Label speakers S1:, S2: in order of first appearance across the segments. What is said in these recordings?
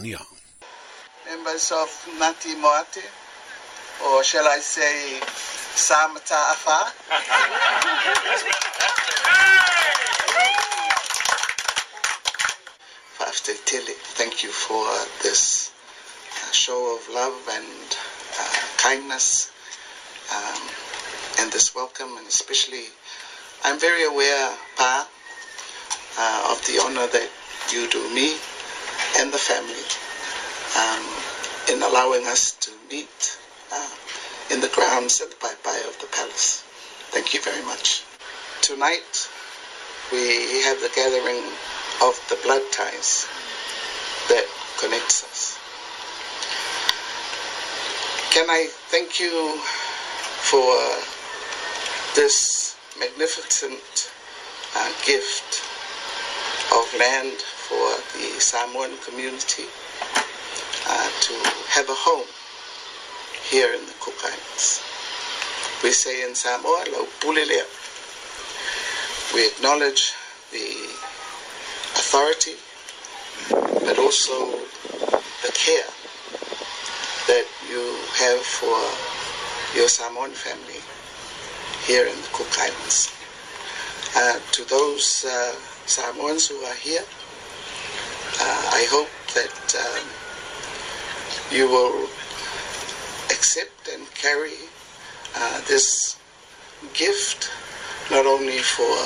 S1: Nia.
S2: Members of Ngati Moate, or shall I say Samata Afa? Pastor Tilly, thank you for this uh, show of love and uh, kindness um, and this welcome, and especially I'm very aware, Pa, uh, of the honor that you do me and the family um, in allowing us to meet uh, in the grounds at the Pai of the palace. Thank you very much. Tonight, we have the gathering of the blood ties that connects us. Can I thank you for this magnificent uh, gift of land for the Samoan community uh, to have a home here in the Cook Islands. We say in Samoa, lau pulelea. We acknowledge the authority, but also the care that you have for your Samoan family here in the Cook Islands. Uh, to those uh, Samoans who are here, uh, I hope that um, you will accept and carry uh, this gift not only for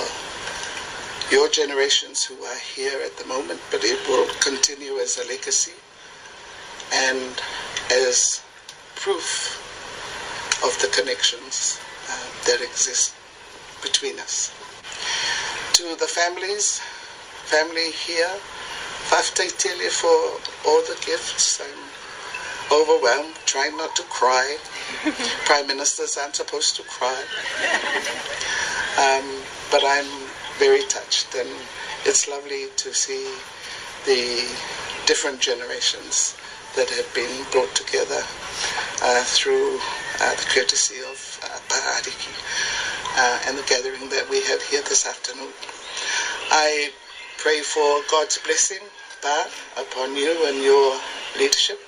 S2: your generations who are here at the moment, but it will continue as a legacy and as proof of the connections uh, that exist between us. To the families, family here, Fa'afetai tele for all the gifts. I'm overwhelmed, trying not to cry. Prime ministers aren't supposed to cry. Um, but I'm very touched, and it's lovely to see the different generations that have been brought together uh, through uh, the courtesy of uh, Pa Ariki uh, and the gathering that we have here this afternoon. I pray for God's blessing, upon you and your leadership